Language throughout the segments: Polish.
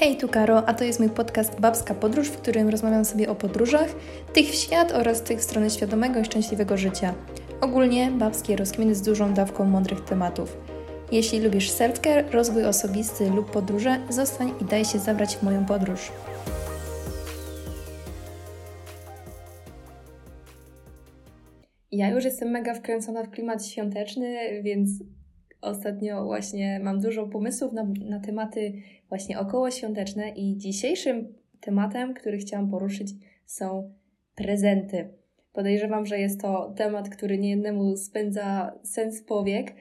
Hej, tu Karo, a to jest mój podcast Babska Podróż, w którym rozmawiam sobie o podróżach, tych w świat oraz tych w stronę świadomego i szczęśliwego życia. Ogólnie babskie rozkminy z dużą dawką mądrych tematów. Jeśli lubisz self-care, rozwój osobisty lub podróże, zostań i daj się zabrać w moją podróż. Ja już jestem mega wkręcona w klimat świąteczny, więc ostatnio właśnie mam dużo pomysłów na, na tematy właśnie okołoświąteczne i dzisiejszym tematem, który chciałam poruszyć są prezenty. Podejrzewam, że jest to temat, który niejednemu spędza sens powiek,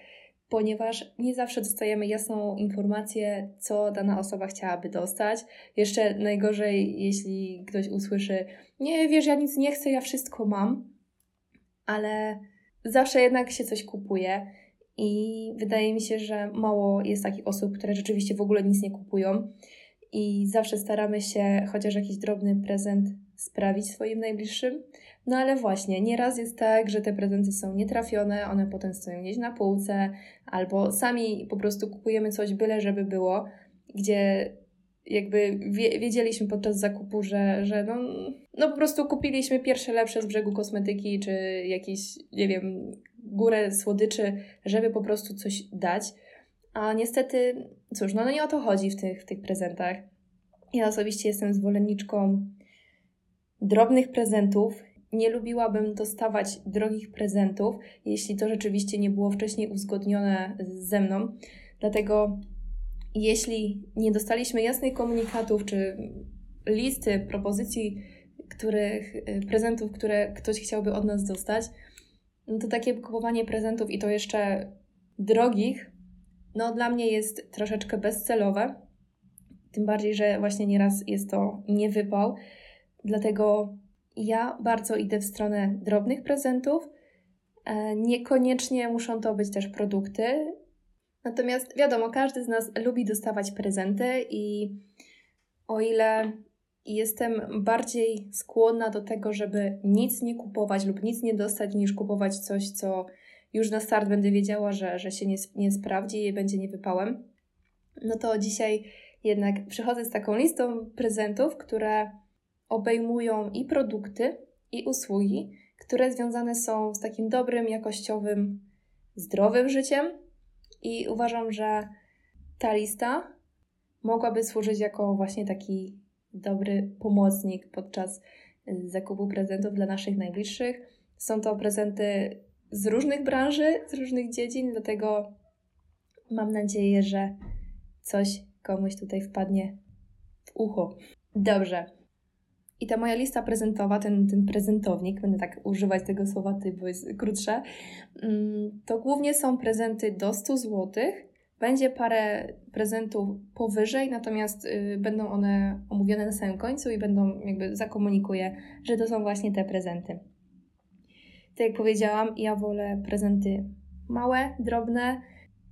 ponieważ nie zawsze dostajemy jasną informację, co dana osoba chciałaby dostać. Jeszcze najgorzej, jeśli ktoś usłyszy: Nie, wiesz, ja nic nie chcę, ja wszystko mam, ale zawsze jednak się coś kupuje. I wydaje mi się, że mało jest takich osób, które rzeczywiście w ogóle nic nie kupują. I zawsze staramy się chociaż jakiś drobny prezent sprawić swoim najbliższym. No ale właśnie, nieraz jest tak, że te prezenty są nietrafione, one potem stoją gdzieś na półce, albo sami po prostu kupujemy coś byle, żeby było, gdzie jakby wie, wiedzieliśmy podczas zakupu, że, że no, no po prostu kupiliśmy pierwsze lepsze z brzegu kosmetyki, czy jakieś, nie wiem, górę słodyczy, żeby po prostu coś dać. A niestety, cóż, no, no nie o to chodzi w tych, w tych prezentach. Ja osobiście jestem zwolenniczką drobnych prezentów. Nie lubiłabym dostawać drogich prezentów, jeśli to rzeczywiście nie było wcześniej uzgodnione ze mną. Dlatego, jeśli nie dostaliśmy jasnych komunikatów czy listy propozycji, których, prezentów, które ktoś chciałby od nas dostać, no to takie kupowanie prezentów i to jeszcze drogich, no dla mnie jest troszeczkę bezcelowe. Tym bardziej, że właśnie nieraz jest to niewypał. Dlatego ja bardzo idę w stronę drobnych prezentów. E, niekoniecznie muszą to być też produkty. Natomiast wiadomo, każdy z nas lubi dostawać prezenty i o ile i jestem bardziej skłonna do tego, żeby nic nie kupować lub nic nie dostać, niż kupować coś, co już na start będę wiedziała, że, że się nie, nie sprawdzi i będzie niewypałem. No to dzisiaj jednak przychodzę z taką listą prezentów, które obejmują i produkty, i usługi, które związane są z takim dobrym, jakościowym, zdrowym życiem. I uważam, że ta lista mogłaby służyć jako właśnie taki dobry pomocnik podczas y, zakupu prezentów dla naszych najbliższych. Są to prezenty z różnych branży, z różnych dziedzin, dlatego mam nadzieję, że coś komuś tutaj wpadnie w ucho. Dobrze. I ta moja lista prezentowa, ten, ten prezentownik, będę tak używać tego słowa, ty, bo jest krótsze, mm, to głównie są prezenty do 100 złotych będzie parę prezentów powyżej, natomiast y, będą one omówione na samym końcu i będą jakby zakomunikuję, że to są właśnie te prezenty. Tak jak powiedziałam, ja wolę prezenty małe, drobne,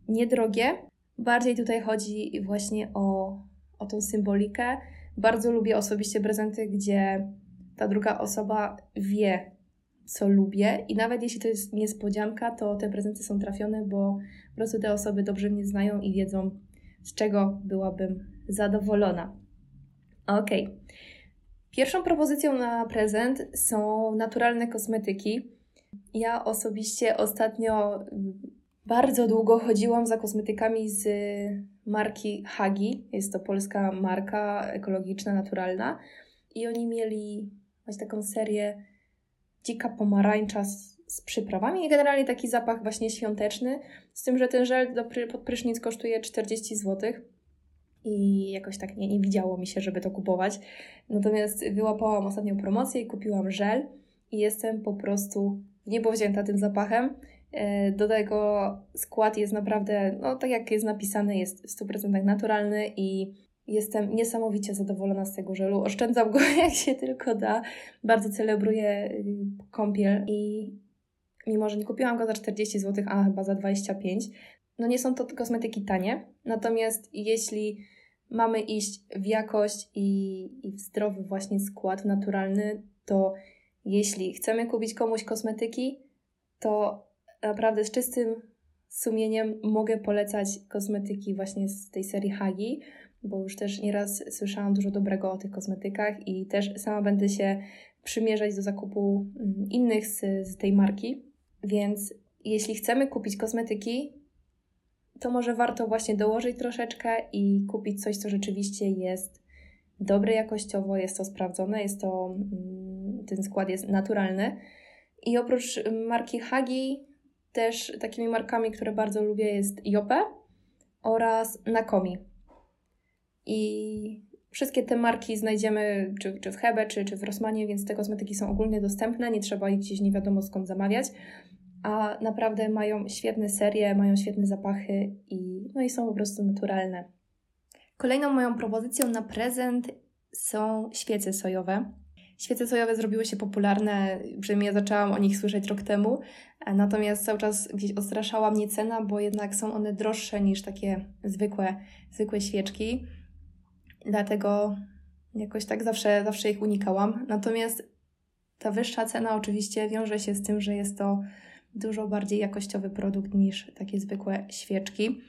niedrogie. Bardziej tutaj chodzi właśnie o, o tą symbolikę. Bardzo lubię osobiście prezenty, gdzie ta druga osoba wie, co lubię i nawet jeśli to jest niespodzianka, to te prezenty są trafione, bo po prostu te osoby dobrze mnie znają i wiedzą, z czego byłabym zadowolona. Ok. Pierwszą propozycją na prezent są naturalne kosmetyki. Ja osobiście ostatnio bardzo długo chodziłam za kosmetykami z marki Hagi. Jest to polska marka ekologiczna, naturalna. I oni mieli właśnie taką serię dzika pomarańcza z, z przyprawami i generalnie taki zapach właśnie świąteczny, z tym, że ten żel do, pod prysznic kosztuje 40 zł i jakoś tak nie, nie widziało mi się, żeby to kupować. Natomiast wyłapałam ostatnią promocję i kupiłam żel i jestem po prostu niebowzięta tym zapachem. E, do tego skład jest naprawdę, no tak jak jest napisane, jest w 100% naturalny i Jestem niesamowicie zadowolona z tego żelu. Oszczędzam go jak się tylko da. Bardzo celebruję y, kąpiel i mimo, że nie kupiłam go za 40 zł, a chyba za 25, no nie są to kosmetyki tanie. Natomiast jeśli mamy iść w jakość i, i w zdrowy właśnie skład naturalny, to jeśli chcemy kupić komuś kosmetyki, to naprawdę z czystym sumieniem mogę polecać kosmetyki właśnie z tej serii Hagi, bo już też nieraz słyszałam dużo dobrego o tych kosmetykach i też sama będę się przymierzać do zakupu mm, innych z, z tej marki. Więc jeśli chcemy kupić kosmetyki, to może warto właśnie dołożyć troszeczkę i kupić coś, co rzeczywiście jest dobre jakościowo, jest to sprawdzone, jest to, mm, ten skład jest naturalny. I oprócz marki Hagi, też takimi markami, które bardzo lubię, jest Jope oraz Nakomi. I wszystkie te marki znajdziemy czy, czy w Hebe, czy, czy w Rossmanie, więc te kosmetyki są ogólnie dostępne, nie trzeba ich gdzieś nie wiadomo skąd zamawiać. A naprawdę mają świetne serie, mają świetne zapachy i, no i są po prostu naturalne. Kolejną moją propozycją na prezent są świece sojowe. Świece sojowe zrobiły się popularne, przynajmniej ja zaczęłam o nich słyszeć rok temu, natomiast cały czas gdzieś odstraszała mnie cena, bo jednak są one droższe niż takie zwykłe, zwykłe świeczki. Dlatego jakoś tak zawsze, zawsze ich unikałam. Natomiast ta wyższa cena oczywiście wiąże się z tym, że jest to dużo bardziej jakościowy produkt niż takie zwykłe świeczki.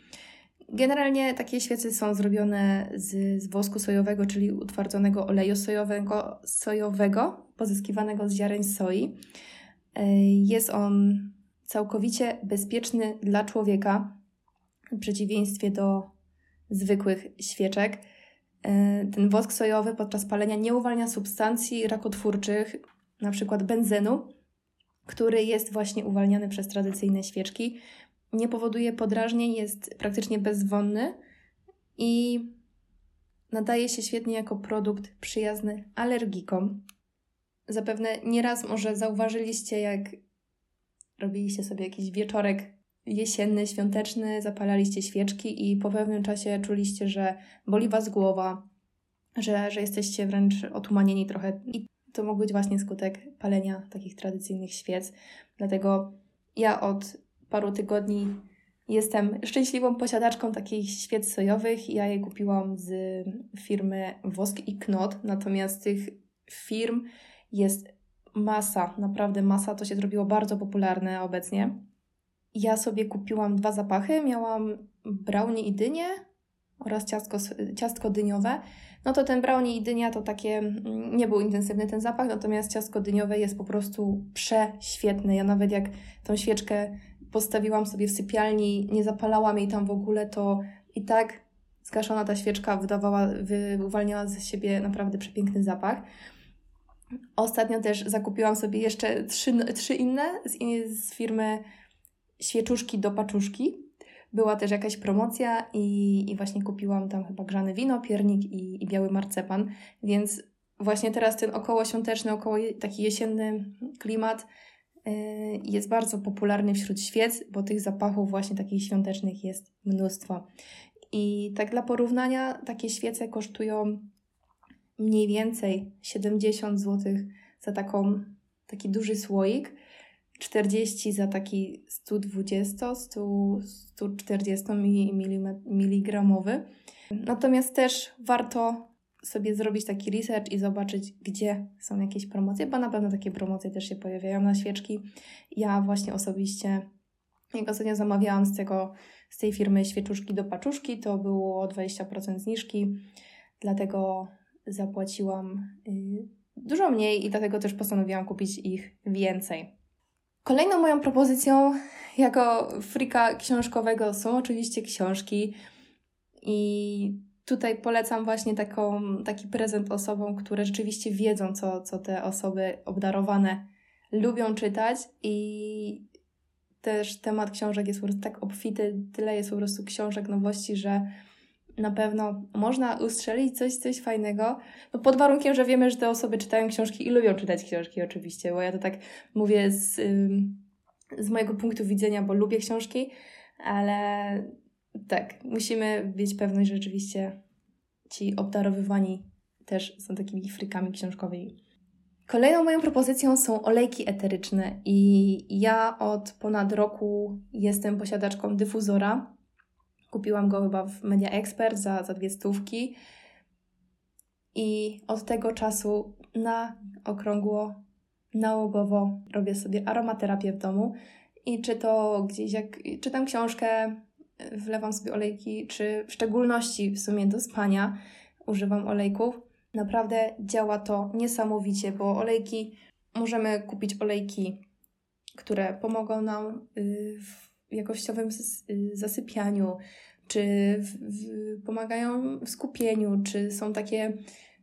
Generalnie takie świece są zrobione z, z wosku sojowego, czyli utwardzonego oleju sojowego, sojowego, pozyskiwanego z ziaren soi. E, jest on całkowicie bezpieczny dla człowieka, w przeciwieństwie do zwykłych świeczek. E, ten wosk sojowy podczas palenia nie uwalnia substancji rakotwórczych, np. benzenu, który jest właśnie uwalniany przez tradycyjne świeczki nie powoduje podrażnień, jest praktycznie bezwonny i nadaje się świetnie jako produkt przyjazny alergikom. Zapewne nieraz może zauważyliście, jak robiliście sobie jakiś wieczorek jesienny, świąteczny, zapalaliście świeczki i po pewnym czasie czuliście, że boli Was głowa, że, że jesteście wręcz otumanieni trochę. I to mógł być właśnie skutek palenia takich tradycyjnych świec. Dlatego ja od paru tygodni jestem szczęśliwą posiadaczką takich świec sojowych. Ja je kupiłam z firmy Wosk i Knot, natomiast tych firm jest masa, naprawdę masa. To się zrobiło bardzo popularne obecnie. Ja sobie kupiłam dwa zapachy. Miałam brownie i dynię oraz ciastko, ciastko dyniowe. No to ten brownie i dynia to takie, mm, nie był intensywny ten zapach, natomiast ciastko dyniowe jest po prostu prześwietne. Ja nawet jak tą świeczkę postawiłam sobie w sypialni, nie zapalałam jej tam w ogóle, to i tak zgaszona ta świeczka wydawała, wy, uwalniała ze siebie naprawdę przepiękny zapach. Ostatnio też zakupiłam sobie jeszcze trzy, trzy inne z, z firmy Świeczuszki do Paczuszki. Była też jakaś promocja i, i właśnie kupiłam tam chyba grzane wino, piernik i, i biały marcepan, więc właśnie teraz ten około świąteczny, około taki jesienny klimat jest bardzo popularny wśród świec, bo tych zapachów właśnie takich świątecznych jest mnóstwo. I tak dla porównania, takie świece kosztują mniej więcej 70 zł za taką, taki duży słoik, 40 za taki 120, 100, 140 mg. Natomiast też warto sobie zrobić taki research i zobaczyć, gdzie są jakieś promocje, bo na pewno takie promocje też się pojawiają na świeczki. Ja właśnie osobiście, jak ostatnio zamawiałam z, tego, z tej firmy świeczuszki do paczuszki, to było 20% zniżki, dlatego zapłaciłam yy, dużo mniej i dlatego też postanowiłam kupić ich więcej. Kolejną moją propozycją jako frika książkowego są oczywiście książki i tutaj polecam właśnie taką, taki prezent osobom, które rzeczywiście wiedzą, co, co te osoby obdarowane lubią czytać i też temat książek jest po prostu tak obfity, tyle jest po prostu książek, nowości, że na pewno można ustrzelić coś, coś fajnego, no pod warunkiem, że wiemy, że te osoby czytają książki i lubią czytać książki oczywiście, bo ja to tak mówię z, z mojego punktu widzenia, bo lubię książki, ale tak, musimy mieć pewność, że rzeczywiście ci obdarowywani też są takimi frykami książkowymi. Kolejną moją propozycją są olejki eteryczne i ja od ponad roku jestem posiadaczką dyfuzora. Kupiłam go chyba w Media Expert za, za dwie stówki i od tego czasu na okrągło, nałogowo robię sobie aromaterapię w domu I czy to gdzieś, jak czytam książkę, wlewam sobie olejki, czy w szczególności w sumie do spania używam olejków. Naprawdę działa to niesamowicie, bo olejki, możemy kupić olejki, które pomogą nam y, w jakościowym y, zasypianiu, czy w, w, pomagają w skupieniu, czy są takie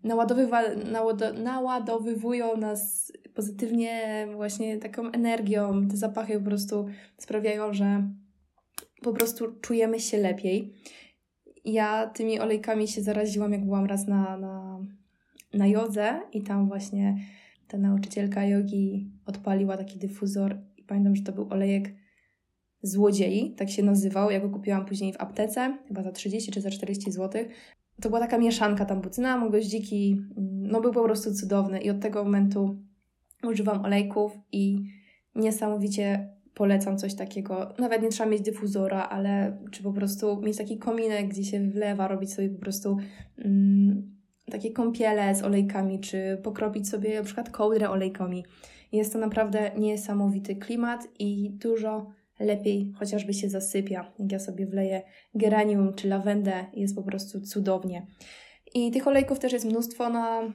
naładowywa- naładowywują nas pozytywnie właśnie taką energią. Te zapachy po prostu sprawiają, że po prostu czujemy się lepiej. Ja tymi olejkami się zaraziłam, jak byłam raz na, na, na jodze i tam właśnie ta nauczycielka jogi odpaliła taki dyfuzor i pamiętam, że to był olejek złodziei, tak się nazywał. Ja go kupiłam później w aptece, chyba za 30 czy za 40 zł. To była taka mieszanka, tam był cynamon, goździki, no był po prostu cudowny i od tego momentu używam olejków i niesamowicie polecam coś takiego. Nawet nie trzeba mieć dyfuzora, ale czy po prostu mieć taki kominek, gdzie się wlewa, robić sobie po prostu mm, takie kąpiele z olejkami, czy pokropić sobie na przykład kołdrę olejkami. Jest to naprawdę niesamowity klimat i dużo lepiej chociażby się zasypia. Jak ja sobie wleję geranium czy lawendę, jest po prostu cudownie. I tych olejków też jest mnóstwo na,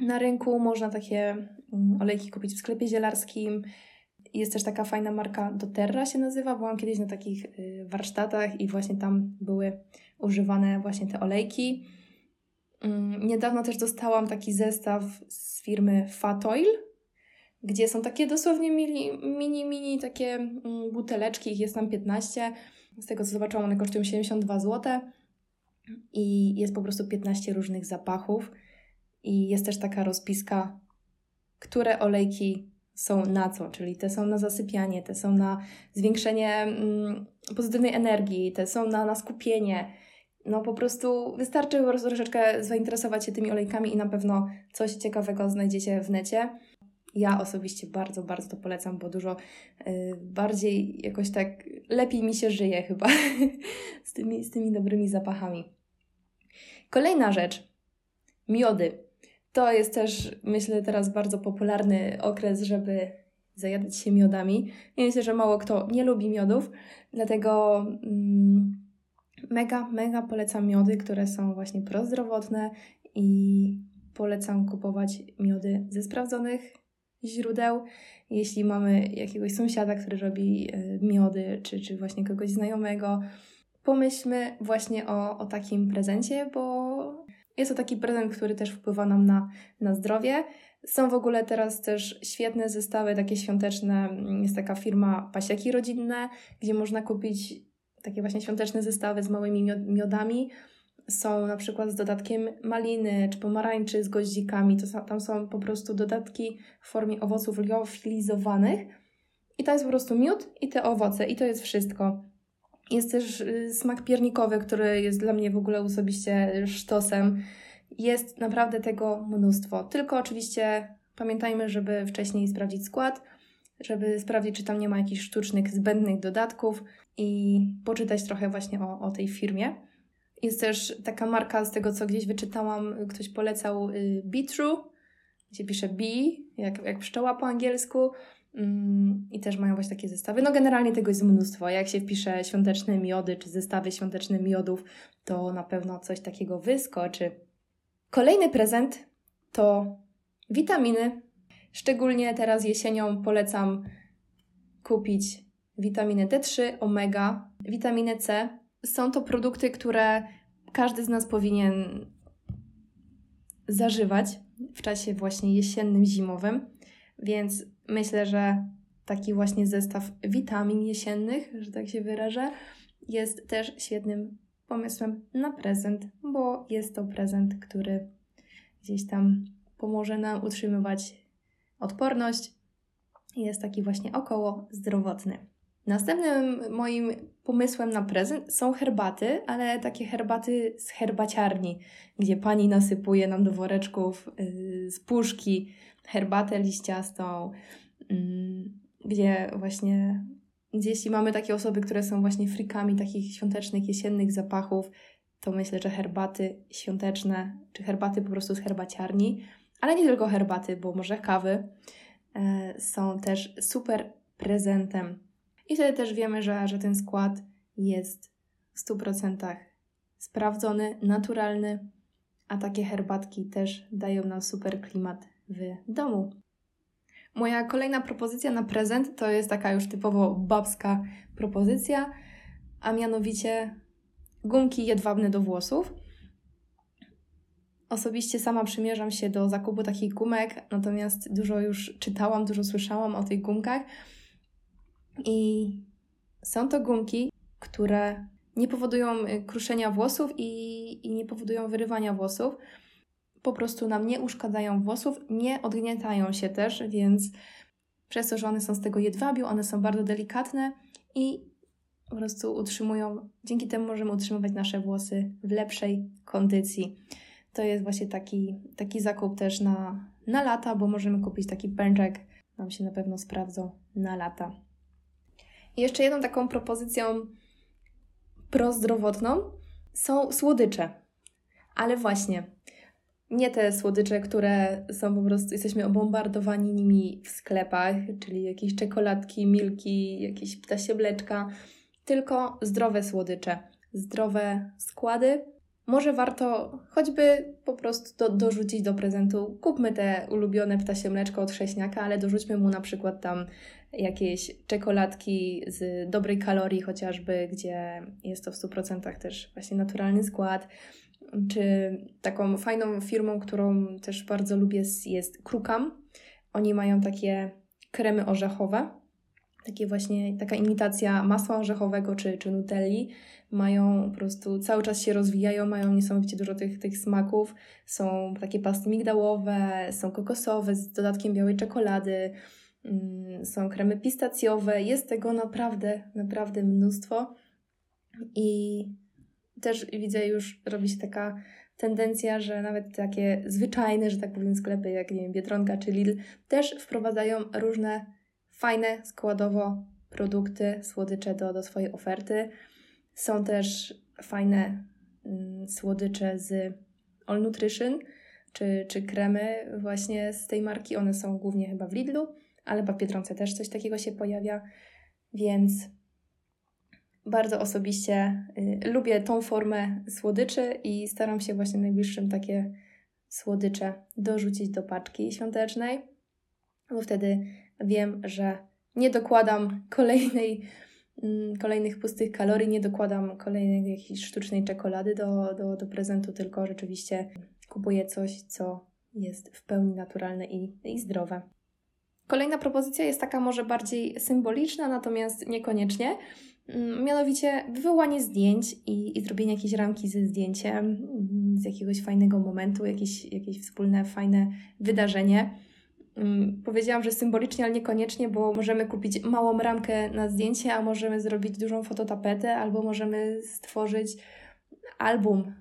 na rynku. Można takie mm, olejki kupić w sklepie zielarskim. Jest też taka fajna marka doTERRA się nazywa. Byłam kiedyś na takich y, warsztatach i właśnie tam były używane właśnie te olejki. Mm, niedawno też dostałam taki zestaw z firmy Fatoil, gdzie są takie dosłownie mini, mini, mini takie mm, buteleczki, ich jest tam 15. Z tego co zobaczyłam, one kosztują 72 zł i jest po prostu 15 różnych zapachów. I jest też taka rozpiska, które olejki są na co, czyli te są na zasypianie, te są na zwiększenie mm, pozytywnej energii, te są na, na skupienie. No po prostu wystarczy po prostu troszeczkę zainteresować się tymi olejkami i na pewno coś ciekawego znajdziecie w necie. Ja osobiście bardzo, bardzo to polecam, bo dużo y, bardziej jakoś tak lepiej mi się żyje chyba z, tymi, z tymi dobrymi zapachami. Kolejna rzecz. Miody. To jest też, myślę, teraz bardzo popularny okres, żeby zajadać się miodami. Ja myślę, że mało kto nie lubi miodów, dlatego mm, mega, mega polecam miody, które są właśnie prozdrowotne i polecam kupować miody ze sprawdzonych źródeł. Jeśli mamy jakiegoś sąsiada, który robi e, miody, czy, czy właśnie kogoś znajomego, pomyślmy właśnie o, o takim prezencie, bo jest to taki prezent, który też wpływa nam na, na zdrowie. Są w ogóle teraz też świetne zestawy, takie świąteczne. Jest taka firma Pasiaki Rodzinne, gdzie można kupić takie właśnie świąteczne zestawy z małymi miodami są na przykład z dodatkiem maliny czy pomarańczy z goździkami. To tam są po prostu dodatki w formie owoców liofilizowanych. I to jest po prostu miód i te owoce, i to jest wszystko. Jest też y, smak piernikowy, który jest dla mnie w ogóle osobiście sztosem. Jest naprawdę tego mnóstwo. Tylko oczywiście pamiętajmy, żeby wcześniej sprawdzić skład, żeby sprawdzić, czy tam nie ma jakichś sztucznych, zbędnych dodatków i poczytać trochę właśnie o, o tej firmie. Jest też taka marka, z tego co gdzieś wyczytałam, ktoś polecał y, Be True, gdzie pisze bee, jak, jak pszczoła po angielsku. Mm, I też mają właśnie takie zestawy. No generalnie tego jest mnóstwo. Jak się wpisze świąteczne miody, czy zestawy świąteczne miodów, to na pewno coś takiego wyskoczy. Kolejny prezent to witaminy. Szczególnie teraz jesienią polecam kupić witaminę D3, omega, witaminę C, są to produkty, które każdy z nas powinien zażywać w czasie właśnie jesiennym, zimowym, więc myślę, że taki właśnie zestaw witamin jesiennych, że tak się wyrażę, jest też świetnym pomysłem na prezent, bo jest to prezent, który gdzieś tam pomoże nam utrzymywać odporność jest taki właśnie około zdrowotny. Następnym moim pomysłem na prezent są herbaty, ale takie herbaty z herbaciarni, gdzie pani nasypuje nam do woreczków yy, z puszki herbatę liściastą, yy, gdzie właśnie jeśli mamy takie osoby, które są właśnie frikami takich świątecznych, jesiennych zapachów, to myślę, że herbaty świąteczne, czy herbaty po prostu z herbaciarni, ale nie tylko herbaty, bo może kawy, yy, są też super prezentem. I wtedy też wiemy, że, że ten skład jest w 100% sprawdzony, naturalny, a takie herbatki też dają nam super klimat w domu. Moja kolejna propozycja na prezent to jest taka już typowo babska propozycja, a mianowicie gumki jedwabne do włosów. Osobiście sama przymierzam się do zakupu takich gumek, natomiast dużo już czytałam, dużo słyszałam o tych gumkach. I są to gumki, które nie powodują y, kruszenia włosów i, i nie powodują wyrywania włosów. Po prostu nam nie uszkadzają włosów, nie odgniatają się też, więc przez to, że one są z tego jedwabiu, one są bardzo delikatne i po prostu utrzymują, dzięki temu możemy utrzymywać nasze włosy w lepszej kondycji. To jest właśnie taki, taki zakup też na, na lata, bo możemy kupić taki pęczek, nam się na pewno sprawdzą na lata. I jeszcze jedną taką propozycją prozdrowotną są słodycze. Ale właśnie, nie te słodycze, które są po prostu, jesteśmy obombardowani nimi w sklepach, czyli jakieś czekoladki, milki, jakieś ptasie mleczka, tylko zdrowe słodycze, zdrowe składy. Może warto choćby po prostu do, dorzucić do prezentu. Kupmy te ulubione ptasie mleczko od Sześniaka, ale dorzućmy mu na przykład tam jakieś czekoladki z dobrej kalorii chociażby, gdzie jest to w 100% też właśnie naturalny skład. Czy taką fajną firmą, którą też bardzo lubię jest Krukam. Oni mają takie kremy orzechowe, takie właśnie taka imitacja masła orzechowego czy, czy nutelli. Mają po prostu cały czas się rozwijają, mają niesamowicie dużo tych, tych smaków. Są takie pasty migdałowe, są kokosowe z dodatkiem białej czekolady, mm, są kremy pistacjowe. Jest tego naprawdę, naprawdę mnóstwo. I też widzę już, robi się taka tendencja, że nawet takie zwyczajne, że tak powiem, sklepy jak nie wiem, Biedronka czy Lidl też wprowadzają różne fajne składowo produkty, słodycze do, do swojej oferty. Są też fajne mm, słodycze z All Nutrition, czy, czy kremy właśnie z tej marki. One są głównie chyba w Lidlu, ale w Biedronce też coś takiego się pojawia, więc bardzo osobiście y, lubię tą formę słodyczy i staram się właśnie najbliższym takie słodycze dorzucić do paczki świątecznej, bo wtedy wiem, że nie dokładam kolejnej, mm, kolejnych pustych kalorii, nie dokładam kolejnej jakiejś sztucznej czekolady do, do, do prezentu, tylko rzeczywiście kupuję coś, co jest w pełni naturalne i, i zdrowe. Kolejna propozycja jest taka może bardziej symboliczna, natomiast niekoniecznie. Mm, mianowicie wywołanie zdjęć i, i zrobienie jakiejś ramki ze zdjęciem mm, z jakiegoś fajnego momentu, jakieś, jakieś wspólne, fajne wydarzenie. Mm, powiedziałam, że symbolicznie, ale niekoniecznie, bo możemy kupić małą ramkę na zdjęcie, a możemy zrobić dużą fototapetę, albo możemy stworzyć album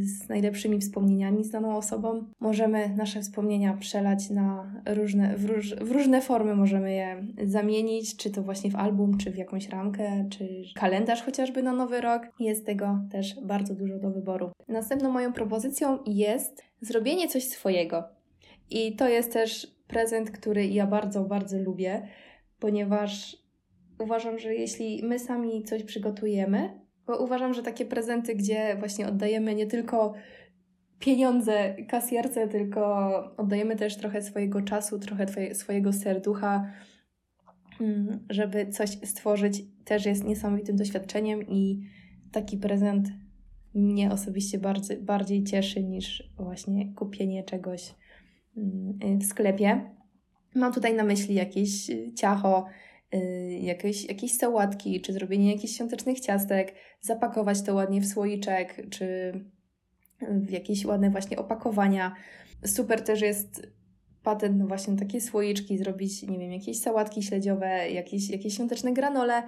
z najlepszymi wspomnieniami z daną osobą. Możemy nasze wspomnienia przelać na różne, w, róż, w różne formy, możemy je zamienić, czy to właśnie w album, czy w jakąś ramkę, czy kalendarz chociażby na nowy rok. Jest tego też bardzo dużo do wyboru. Następną moją propozycją jest zrobienie coś swojego. I to jest też prezent, który ja bardzo, bardzo lubię, ponieważ uważam, że jeśli my sami coś przygotujemy, bo uważam, że takie prezenty, gdzie właśnie oddajemy nie tylko pieniądze kasjerce, tylko oddajemy też trochę swojego czasu, trochę twoje, swojego serducha, mm, żeby coś stworzyć, też jest niesamowitym doświadczeniem i taki prezent mnie osobiście bardziej cieszy niż właśnie kupienie czegoś mm, w sklepie. Mam tutaj na myśli jakieś ciacho, jakieś, jakieś sałatki, czy zrobienie jakichś świątecznych ciastek, zapakować to ładnie w słoiczek, czy w jakieś ładne właśnie opakowania. Super też jest patent no właśnie takie słoiczki, zrobić, nie wiem, jakieś sałatki śledziowe, jakieś, jakieś świąteczne granole.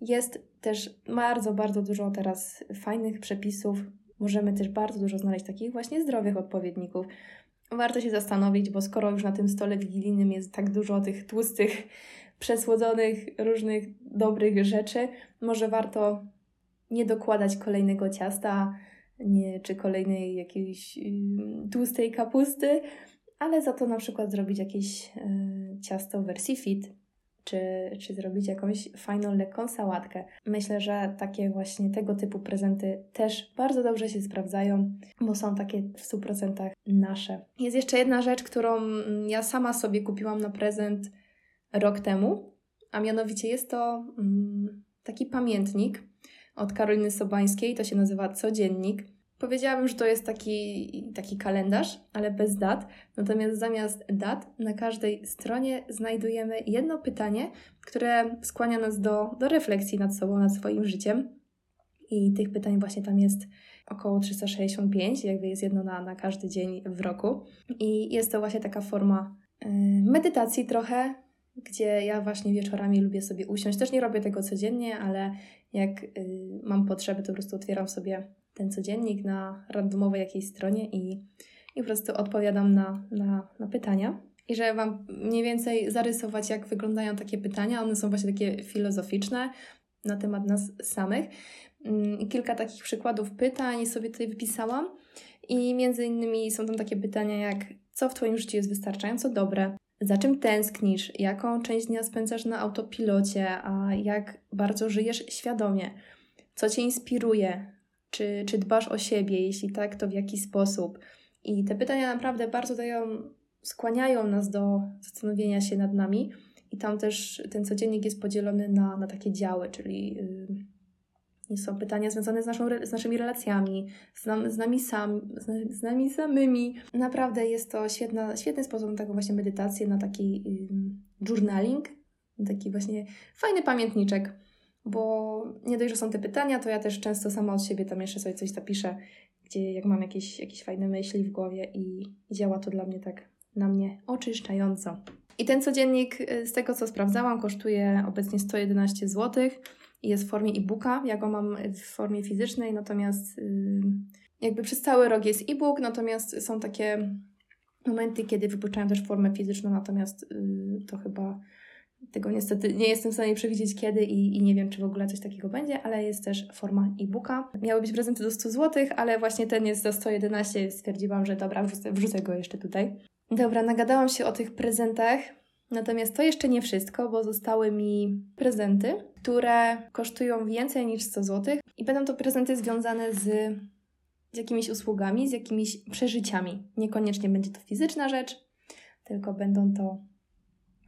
Jest też bardzo, bardzo dużo teraz fajnych przepisów. Możemy też bardzo dużo znaleźć takich właśnie zdrowych odpowiedników. Warto się zastanowić, bo skoro już na tym stole wigilijnym jest tak dużo tych tłustych przesłodzonych różnych dobrych rzeczy, może warto nie dokładać kolejnego ciasta nie, czy kolejnej jakiejś tłustej kapusty, ale za to na przykład zrobić jakieś yy, ciasto w wersji fit. czy, czy zrobić jakąś fajną, lekką sałatkę. Myślę, że takie właśnie tego typu prezenty też bardzo dobrze się sprawdzają, bo są takie w 100% nasze. Jest jeszcze jedna rzecz, którą ja sama sobie kupiłam na prezent rok temu, a mianowicie jest to mm, taki pamiętnik od Karoliny Sobańskiej, to się nazywa Codziennik. Powiedziałabym, że to jest taki, taki kalendarz, ale bez dat. Natomiast zamiast dat na każdej stronie znajdujemy jedno pytanie, które skłania nas do, do refleksji nad sobą, nad swoim życiem. I tych pytań właśnie tam jest około 365, jakby jest jedno na, na każdy dzień w roku. I jest to właśnie taka forma y, medytacji trochę, gdzie ja właśnie wieczorami lubię sobie usiąść. Też nie robię tego codziennie, ale jak y, mam potrzeby, to po prostu otwieram sobie ten codziennik na randomowej jakiejś stronie i, i po prostu odpowiadam na, na, na pytania. I żeby Wam mniej więcej zarysować, jak wyglądają takie pytania, one są właśnie takie filozoficzne na temat nas samych. Mm, kilka takich przykładów pytań sobie tutaj wypisałam. I między innymi są tam takie pytania jak: co w Twoim życiu jest wystarczająco dobre? Za czym tęsknisz? Jaką część dnia spędzasz na autopilocie? A jak bardzo żyjesz świadomie? Co Cię inspiruje? Czy, czy dbasz o siebie? Jeśli tak, to w jaki sposób? I te pytania naprawdę bardzo dają, skłaniają nas do zastanowienia się nad nami. I tam też ten codziennik jest podzielony na, na takie działy, czyli yy, są pytania związane z, naszą, z naszymi relacjami, z, nam, z, nami sam, z, z, nami samymi. Naprawdę jest to świetna, świetny sposób na taką właśnie medytację, na taki journaling, taki właśnie fajny pamiętniczek bo nie dość, że są te pytania, to ja też często sama od siebie tam jeszcze sobie coś zapiszę, gdzie jak mam jakieś, jakieś fajne myśli w głowie i, działa to dla mnie tak na mnie oczyszczająco. I ten codziennik, y, z tego co sprawdzałam, kosztuje obecnie 111 zł i jest w formie e-booka. Ja go mam w formie fizycznej, natomiast yy, jakby przez cały rok jest e-book, natomiast są takie momenty, kiedy wypuszczają też formę fizyczną, natomiast yy, to chyba tego niestety nie jestem w stanie przewidzieć kiedy i, i nie wiem, czy w ogóle coś takiego będzie, ale jest też forma e-booka. Miały być prezenty do 100 zł, ale właśnie ten jest za 111. Stwierdziłam, że dobra, wrzucę, wrzucę go jeszcze tutaj. Dobra, nagadałam się o tych prezentach, natomiast to jeszcze nie wszystko, bo zostały mi prezenty, które kosztują więcej niż 100 zł i będą to prezenty związane z, z jakimiś usługami, z jakimiś przeżyciami. Niekoniecznie będzie to fizyczna rzecz, tylko będą to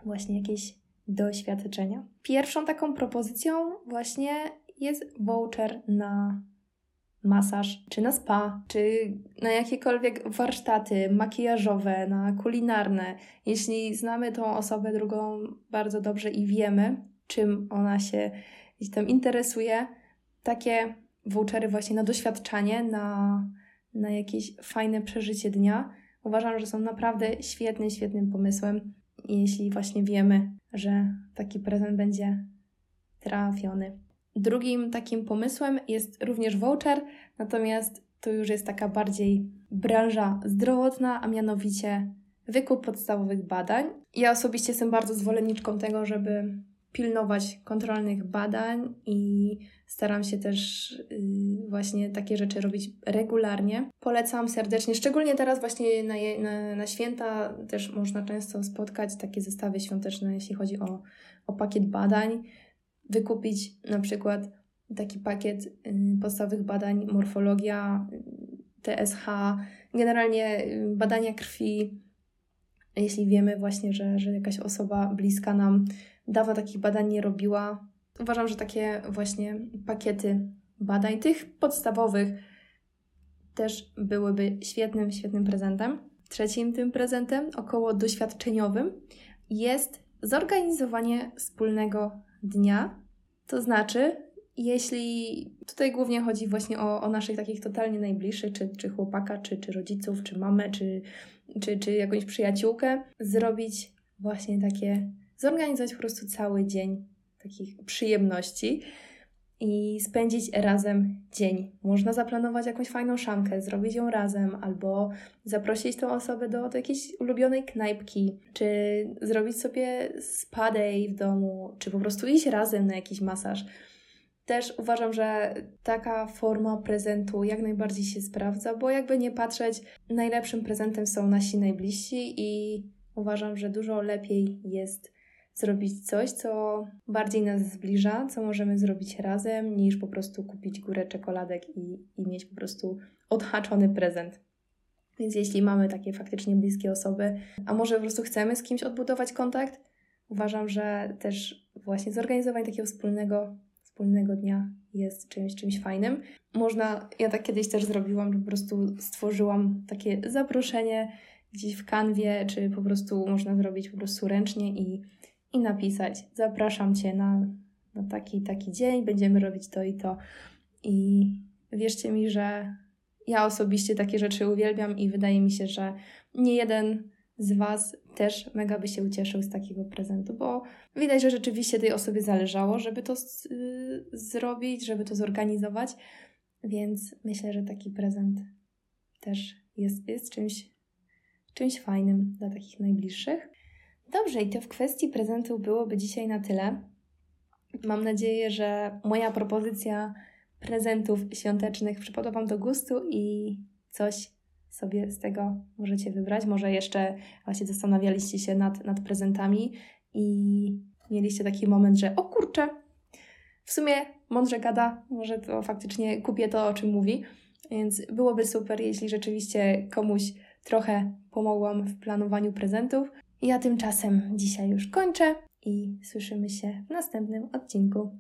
właśnie jakieś doświadczenia. Pierwszą taką propozycją właśnie jest voucher na masaż, czy na spa, czy na jakiekolwiek warsztaty makijażowe, na kulinarne. Jeśli znamy tą osobę drugą bardzo dobrze i wiemy, czym ona się tam interesuje, takie vouchery właśnie na doświadczanie, na, na jakieś fajne przeżycie dnia, uważam, że są naprawdę świetnym, świetnym pomysłem jeśli właśnie wiemy, że taki prezent będzie trafiony. Drugim takim pomysłem jest również voucher, natomiast to już jest taka bardziej branża zdrowotna, a mianowicie wykup podstawowych badań. Ja osobiście jestem bardzo zwolenniczką tego, żeby pilnować kontrolnych badań i staram się też yy, właśnie takie rzeczy robić regularnie. Polecam serdecznie, szczególnie teraz właśnie na, na, na, święta też można często spotkać takie zestawy świąteczne, jeśli chodzi o, o pakiet badań. Wykupić na przykład taki pakiet yy, podstawowych badań, morfologia, TSH, generalnie yy, badania krwi, jeśli wiemy właśnie, że, że jakaś osoba bliska nam dawno takich badań nie robiła. Uważam, że takie właśnie pakiety badań, tych podstawowych, też byłyby świetnym, świetnym prezentem. Trzecim tym prezentem, około doświadczeniowym, jest zorganizowanie wspólnego dnia. To znaczy, jeśli tutaj głównie chodzi właśnie o, o naszych takich totalnie najbliższych, czy, czy chłopaka, czy, czy rodziców, czy mamę, czy, czy, czy jakąś przyjaciółkę, zrobić właśnie takie zorganizować po prostu cały dzień takich przyjemności i spędzić razem dzień. Można zaplanować jakąś fajną szamkę, zrobić ją razem, albo zaprosić tą osobę do, do jakiejś ulubionej knajpki, czy zrobić sobie spa day w domu, czy po prostu iść razem na jakiś masaż. Też uważam, że taka forma prezentu jak najbardziej się sprawdza, bo jakby nie patrzeć, najlepszym prezentem są nasi najbliżsi i uważam, że dużo lepiej jest zrobić coś, co bardziej nas zbliża, co możemy zrobić razem, niż po prostu kupić górę czekoladek i, i mieć po prostu odhaczony prezent. Więc jeśli mamy takie faktycznie bliskie osoby, a może po prostu chcemy z kimś odbudować kontakt, uważam, że też właśnie zorganizowanie takiego wspólnego, wspólnego dnia jest czymś, czymś fajnym. Można, ja tak kiedyś też zrobiłam, po prostu stworzyłam takie zaproszenie gdzieś w kanwie, czy po prostu można zrobić po prostu ręcznie i, i napisać zapraszam Cię na, na taki taki dzień, będziemy robić to i to. I wierzcie mi, że ja osobiście takie rzeczy uwielbiam i wydaje mi się, że nie jeden z Was też mega by się ucieszył z takiego prezentu, bo widać, że rzeczywiście tej osobie zależało, żeby to z, y, zrobić, żeby to zorganizować, więc myślę, że taki prezent też jest, jest czymś, czymś fajnym dla takich najbliższych. Dobrze, i to w kwestii prezentów byłoby dzisiaj na tyle. Mam nadzieję, że moja propozycja prezentów świątecznych przypadła Wam do gustu i coś sobie z tego możecie wybrać. Może jeszcze właśnie zastanawialiście się nad, nad prezentami i mieliście taki moment, że o kurczę, w sumie mądrze gada, może to faktycznie kupię to, o czym mówi. Więc byłoby super, jeśli rzeczywiście komuś trochę pomogłam w planowaniu prezentów. Ja tymczasem dzisiaj już kończę i słyszymy się w następnym odcinku.